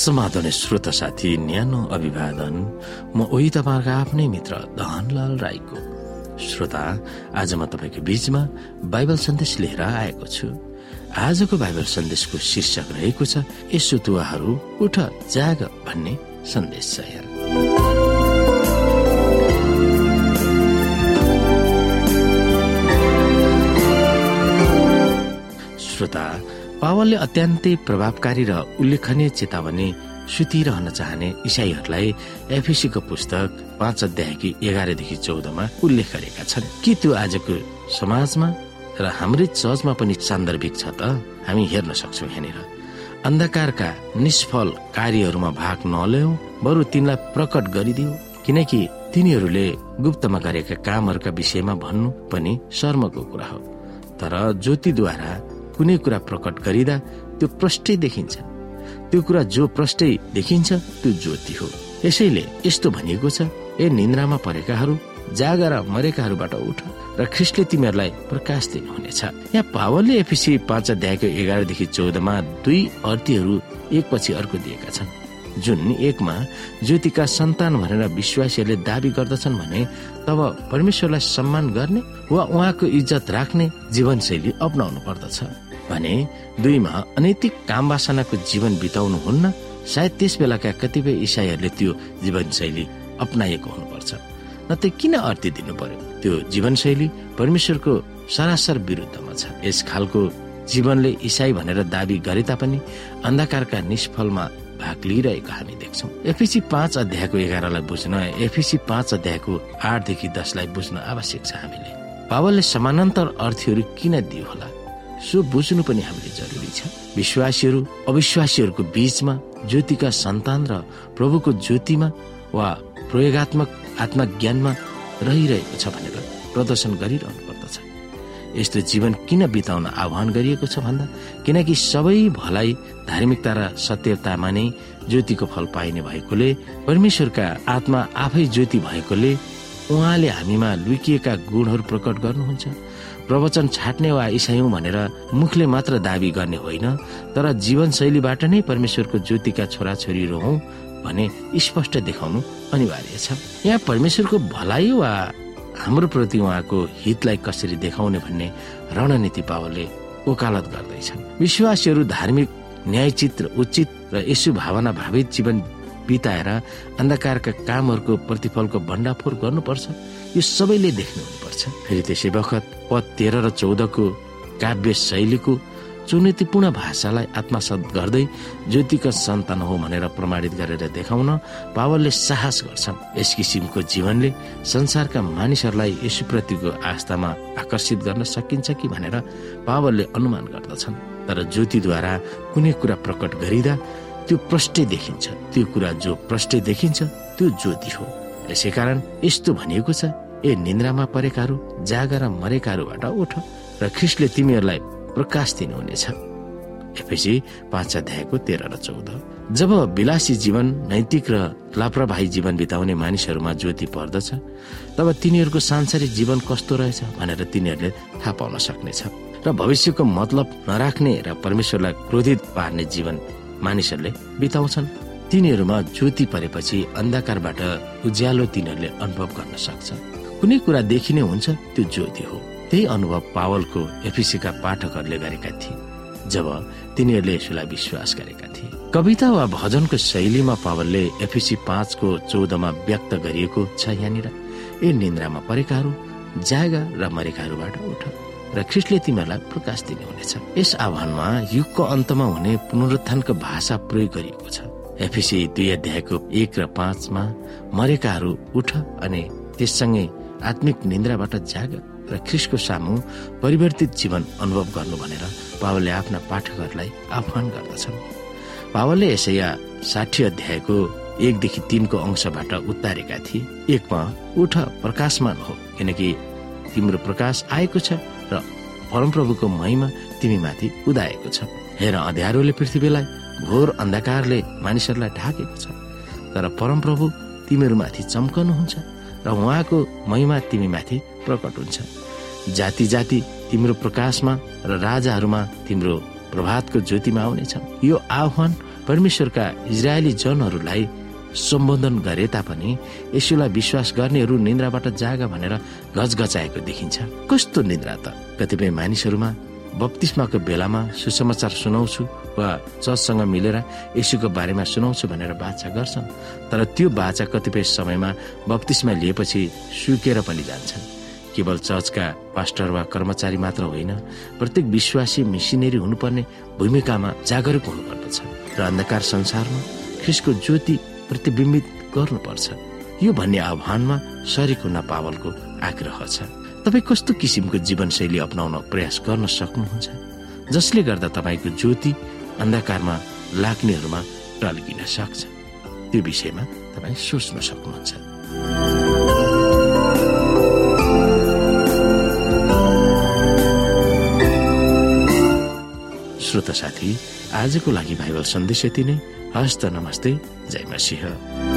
समाधान श्रोत साथी न्यानो अभिवादन। म ओही तपाईँहरूको आफ्नै मित्र धनलाल राईको। श्रोता आज म तपाईँको बीचमा बाइबल सन्देश लिएर आएको छु। आजको बाइबल सन्देशको शीर्षक रहेको छ यसो तुवाहरू उठ जाग भन्ने सन्देश छ पावलले अत्यन्तै प्रभावकारी र उल्लेखनीय चेतावनी सुतिरहन चाहने इसाईहरूलाई एफिसीको पुस्तक पाँच अध्यायकी एघारदेखि चौधमा उल्लेख गरेका छन्। के त्यो आजको समाजमा र हाम्रै चर्चमा पनि सान्दर्भिक छ त? हामी हेर्न सक्छौ यहाँनिर। अन्धकारका निष्फल कार्यहरूमा भाग नल्याउ बरु तिनलाई प्रकट गरिदियो किनकि तिनीहरूले गुप्तमा गरेका कामहरूका विषयमा भन्नु पनि शर्मको कुरा हो। तर ज्योतिद्वारा कुनै कुरा प्रकट गरिँदा त्यो प्रष्टै देखिन्छ। त्यो कुरा जो प्रष्टै देखिन्छ त्यो ज्योति हो। यसैले यस्तो भनिएको छ ए निन्द्रामा परेकाहरू जागर मरेकाहरूबाट उठ र ख्रिस्टले तिमीहरूलाई प्रकाश दिनुहुनेछ। यहाँ पावलले एफिसी पाँच अध्यायको एघारदेखि चौधमा दुई अर्थीहरू एकपछि अर्को दिएका छन्। जुन एकमा ज्योतिका सन्तान भनेर विश्वासीहरूले दावी गर्दछन् भने तब परमेश्वरलाई सम्मान गर्ने वा उहाँको इज्जत राख्ने जीवनशैली अप्नाउनु पर्दछ। भने दुईमा अनैतिक काम वासनाको जीवन बिताउनु हुन्न सायद त्यस बेलाका कतिपय इसाईहरूले त्यो जीवनशैली अप्नाएको हुनुपर्छ। न त किन अर्थी दिनु पर्यो त्यो जीवनशैली परमेश्वरको सरासर विरुद्धमा छ। यस खालको जीवनले इसाई भनेर दावी गरे तापनि अन्धकारका निष्फलमा भाग लिइरहेको हामी देख्छौँ। एफिसी पाँच अध्यायको एघारलाई बुझ्न एफिसी पाँच अध्यायको आठदेखि दसलाई बुझ्न आवश्यक छ हामीले। पावलले समानान्तर अर्थीहरू किन दियो होला? सो बुझ्नु पनि हामीले जरुरी छ। विश्वासीहरू अविश्वासीहरूको बीचमा ज्योतिका सन्तान र प्रभुको ज्योतिमा वा प्रयोगत्मक आत्मज्ञानमा रहिरहेको छ भनेर प्रदर्शन गरिरहनु पर्दछ यस्तो जीवन किन बिताउन आह्वान गरिएको छ भन्दा किनकि सबै भलाइ धार्मिकता र सत्यतामा नै ज्योतिको फल पाइने भएकोले परमेश्वरका आत्मा आफै ज्योति भएकोले उहाँले हामीमा लुकिएका गुणहरू प्रकट गर्नुहुन्छ। प्रवचन छाट्ने वा इसायौं भनेर मुखले मात्र दावी गर्ने होइन तर जीवनशैलीबाट नै परमेश्वरको ज्योतिका छोराछोरीहरू हौ भने स्पष्ट देखाउनु अनिवार्य छ। यहाँ परमेश्वरको भलाइ वा हाम्रो प्रति उहाँको हितलाई कसरी देखाउने भन्ने रणनीति पावलले ओकालत गर्दैछन्। विश्वासीहरू धार्मिक न्यायचित र उचित र यसु भावना भावित जीवन बिताएर अन्धकारका कामहरूको प्रतिफलको भण्डाफोर गर्नुपर्छ। यो सबैले देख्नु हुनुपर्छ फेरि त्यसै बखत पद तेह्र र चौधको काव्य शैलीको चुनौतीपूर्ण भाषालाई आत्मसात गर्दै ज्योतिका सन्तान हो भनेर प्रमाणित गरेर देखाउन पावलले साहस गर्छन्। यस किसिमको जीवनले संसारका मानिसहरूलाई यसुप्रतिको आस्थामा आकर्षित गर्न सकिन्छ कि भनेर पावलले अनुमान गर्दछन्। तर ज्योतिद्वारा कुनै कुरा प्रकट गरिँदा त्यो प्रष्टै देखिन्छ। त्यो कुरा जो प्रष्टै देखिन्छ त्यो ज्योति हो। यसै कारण यस्तो भनिएको छ ए निन्द्रामा परेकाहरू जागर मरेकाहरूबाट उठ र ख्रिस्टले तिमीहरूलाई प्रकाश दिनुहुनेछ। एफएसी पाँच अध्यायको तेह्र र चौध। जब विलासी जीवन नैतिक र लापरवाही जीवन बिताउने मानिसहरूमा ज्योति पर्दछ तब तिनीहरूको सांसारिक जीवन कस्तो रहेछ भनेर तिनीहरूले थाहा पाउन सक्नेछ। र भविष्यको मतलब नराख्ने र परमेश्वरलाई क्रोधित पार्ने जीवन मानिसहरूले बिताउँछन्। तिनीहरूमा ज्योति परेपछि अन्धकारबाट उज्यालो तिनीहरूले अनुभव गर्न सक्छ कुनै कुरा देखिने हुन्छ त्यो ज्योति हो। त्यही अनुभव पावलको एफिसीका पाठकहरूले गरेका थिए जब तिनीहरूले यसलाई विश्वास गरेका थिए। कविता वा भजनको शैलीमा पावलले एफिसी पाँचको चौधमा व्यक्त गरिएको छ यहाँनिर। ए निन्द्रामा परेकाहरू जागा र मरेकाहरूबाट उठ र ख्रिस्टले तिमीहरूलाई प्रकाश दिने हुनेछ यस आह्वानमा युगको अन्तमा हुने पुनरुत्थानको भाषा प्रयोग गरिएको छ। एफिसी दुई अध्यायको एक र पाँचमा मरेकाहरू उठ अनि त्यससँगै आत्मिक निन्द्राबाट जाग र ख्रिसको सामु परिवर्तित जीवन अनुभव गर्नु भनेर पावलले आफ्ना पाठकहरूलाई आह्वान गर्दछन्। पावलले यसैया साठी अध्यायको एकदेखि तिनको अंशबाट उतारेका थिए। एकमा उठ प्रकाशमान हो किनकि तिम्रो प्रकाश आएको छ र परमप्रभुको महिमा तिमीमाथि उदाएको छ। हेर अँध्यारोले पृथ्वीलाई घोर अन्धकारले मानिसहरूलाई ढाकेको छ। तर परमप्रभु तिमीहरूमाथि चम्कनुहुन्छ। र उहाँको महिमा तिमीमाथि प्रकट हुन्छ। जाति जाति तिम्रो प्रकाशमा र राजाहरूमा तिम्रो प्रभातको ज्योतिमा आउनेछ यो आह्वान परमेश्वरका इजरायली जनहरूलाई सम्बोधन गरे तापनि यसुलाई विश्वास गर्नेहरू निन्द्राबाट जाग भनेर गजगचाएको देखिन्छ। कस्तो निन्द्रा त? कतिपय मानिसहरूमा बत्तिसमाको बेलामा सुसमाचार सुनाउँछु वा चर्चसँग मिलेर यसुको बारेमा सुनाउँछु भनेर बाचा गर्छन्। तर त्यो बाचा कतिपय समयमा बत्तिसमा लिएपछि सुकेर पनि जान्छन्। केवल चर्चका पास्टर वा कर्मचारी मात्र होइन प्रत्येक विश्वासी मिसिनेरी हुनुपर्ने भूमिकामा जागरुक हुनुपर्दछ र अन्धकार संसारमा ख्रिसको ज्योति प्रतिबिम्बित गर्नुपर्छ। यो भन्ने आह्वानमा सरिक हुन पावलको आग्रह छ। तपाईँ कस्तो किसिमको जीवनशैली अप्नाउन प्रयास गर्न सक्नुहुन्छ? जसले गर्दा तपाईँको ज्योति अन्धकारमा लाग्नेहरूमा टल्किन सक्छ। त्यो विषयमा तपाईँ सोच्न सक्नुहुन्छ। श्रोता साथी आजको लागि बाइबल सन्देश यति नै। हस्त नमस्ते। जय मसिंह।